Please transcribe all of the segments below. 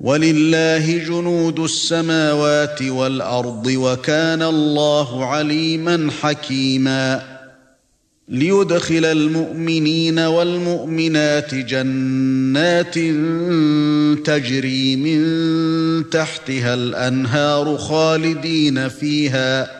ولله جنود السماوات والأرض وكان الله عليما حكيما. ليدخل المؤمنين والمؤمنات جنات تجري من تحتها الأنهار خالدين فيها.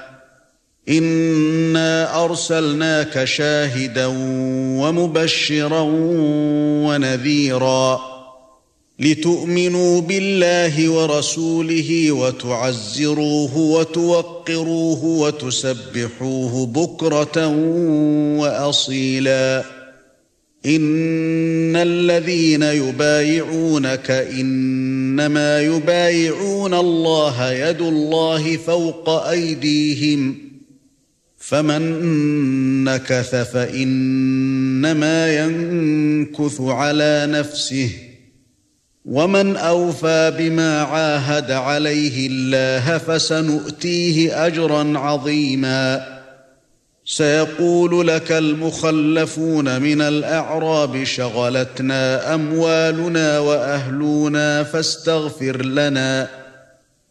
انا ارسلناك شاهدا ومبشرا ونذيرا لتؤمنوا بالله ورسوله وتعزروه وتوقروه وتسبحوه بكره واصيلا ان الذين يبايعونك انما يبايعون الله يد الله فوق ايديهم فمن نكث فإنما ينكث على نفسه ومن أوفى بما عاهد عليه الله فسنؤتيه أجرا عظيما سيقول لك المخلفون من الأعراب شغلتنا أموالنا واهلنا فاستغفر لنا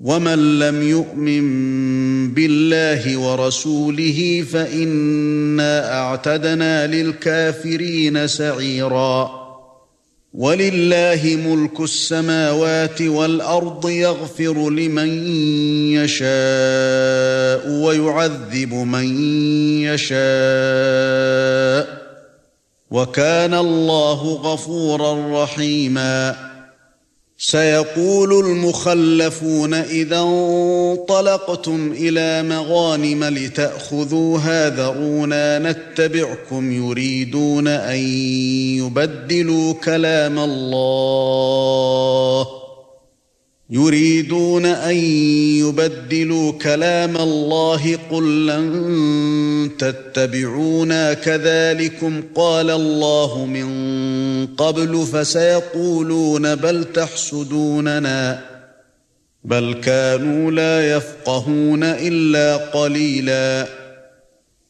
ومن لم يؤمن بالله ورسوله فإنا اعتدنا للكافرين سعيرا ولله ملك السماوات والارض يغفر لمن يشاء ويعذب من يشاء وكان الله غفورا رحيما سيقول المخلفون إذا انطلقتم إلى مغانم لتاخذوها ذرونا نتبعكم يريدون أن يبدلوا كلام الله. يريدون أن يبدلوا كلام الله قل لن تتبعونا كذلكم قال الله من قبل فسيقولون بل تحسدوننا بل كانوا لا يفقهون إلا قليلا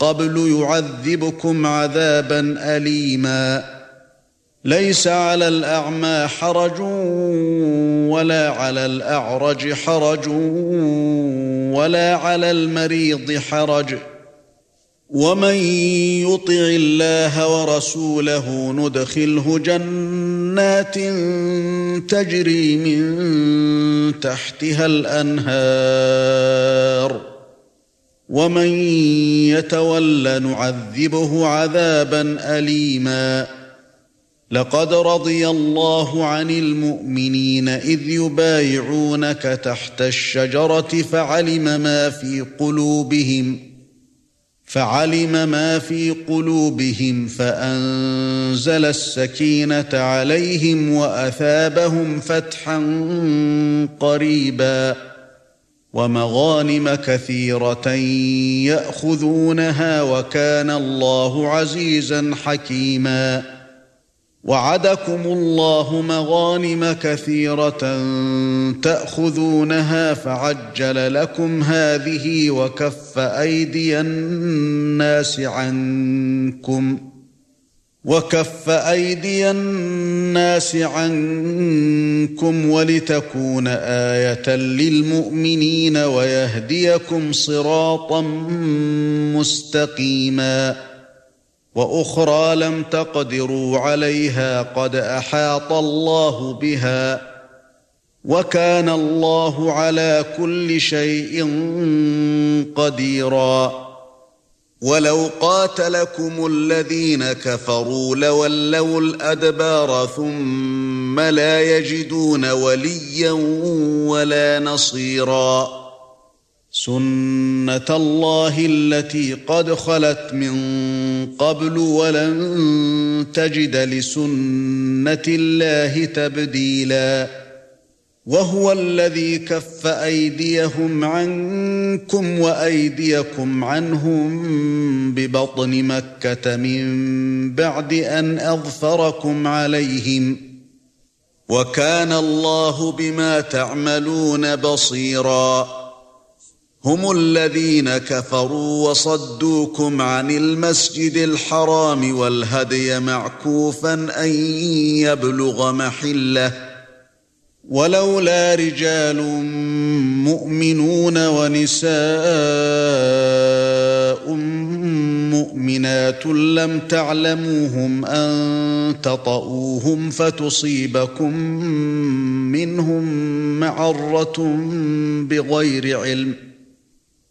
قبل يعذبكم عذابا اليما. ليس على الأعمى حرج ولا على الأعرج حرج ولا على المريض حرج. ومن يطع الله ورسوله ندخله جنات تجري من تحتها الأنهار. ومن يتول نعذبه عذابا اليما. لقد رضي الله عن المؤمنين إذ يبايعونك تحت الشجرة فعلم ما في قلوبهم فعلم ما في قلوبهم فأنزل السكينة عليهم وأثابهم فتحا قريبا. ومغانم كثيرة يأخذونها وكان الله عزيزا حكيما. وعدكم الله مغانم كثيرة تأخذونها فعجل لكم هذه وكف أيدي الناس عنكم. وكف ايدي الناس عنكم ولتكون إيه للمؤمنين ويهديكم صراطا مستقيما وأخرى لم تقدروا عليها قد احاط الله بها وكان الله على كل شيء قديرا ولو قاتلكم الذين كفروا لولوا الأدبار ثم لا يجدون وليا ولا نصيرا. سنة الله التي قد خلت من قبل ولن تجد لسنة الله تبديلا. وهو الذي كف أيديهم عنكم وأيديكم عنهم ببطن مكة من بعد أن أظفركم عليهم وكان الله بما تعملون بصيرا هم الذين كفروا وصدوكم عن المسجد الحرام والهدي معكوفا أن يبلغ محله ولولا رجال مؤمنون ونساء مؤمنات لم تعلموهم أن تطؤوهم فتصيبكم منهم معرة بغير علم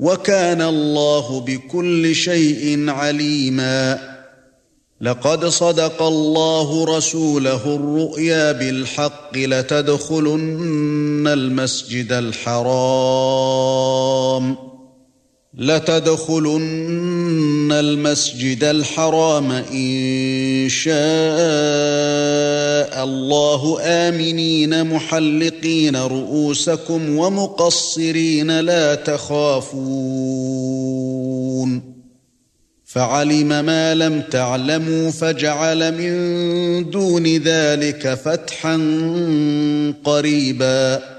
وكان الله بكل شيء عليما. لقد صدق الله رسوله الرؤيا بالحق لتدخلن المسجد الحرام. لتدخلن المسجد الحرام إن شاء الله آمنين محلقين رؤوسكم ومقصرين لا تخافون فعلم ما لم تعلموا فجعل من دون ذلك فتحا قريبا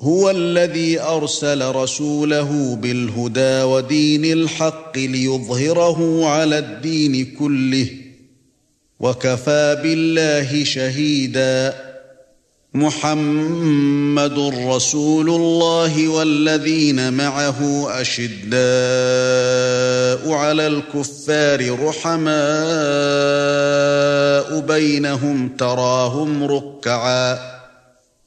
هُوَ الَّذِي أَرْسَلَ رَسُولَهُ بِالْهُدَى وَدِينِ الْحَقِّ لِيُظْهِرَهُ عَلَى الدِّينِ كُلِّهِ وَكَفَى بِاللَّهِ شَهِيدًا. مُحَمَّدٌ رَّسُولُ اللَّهِ وَالَّذِينَ مَعَهُ أَشِدَّاءُ عَلَى الْكُفَّارِ رُحَمَاءُ بَيْنَهُمْ تَرَاهُمْ رُكَّعًا.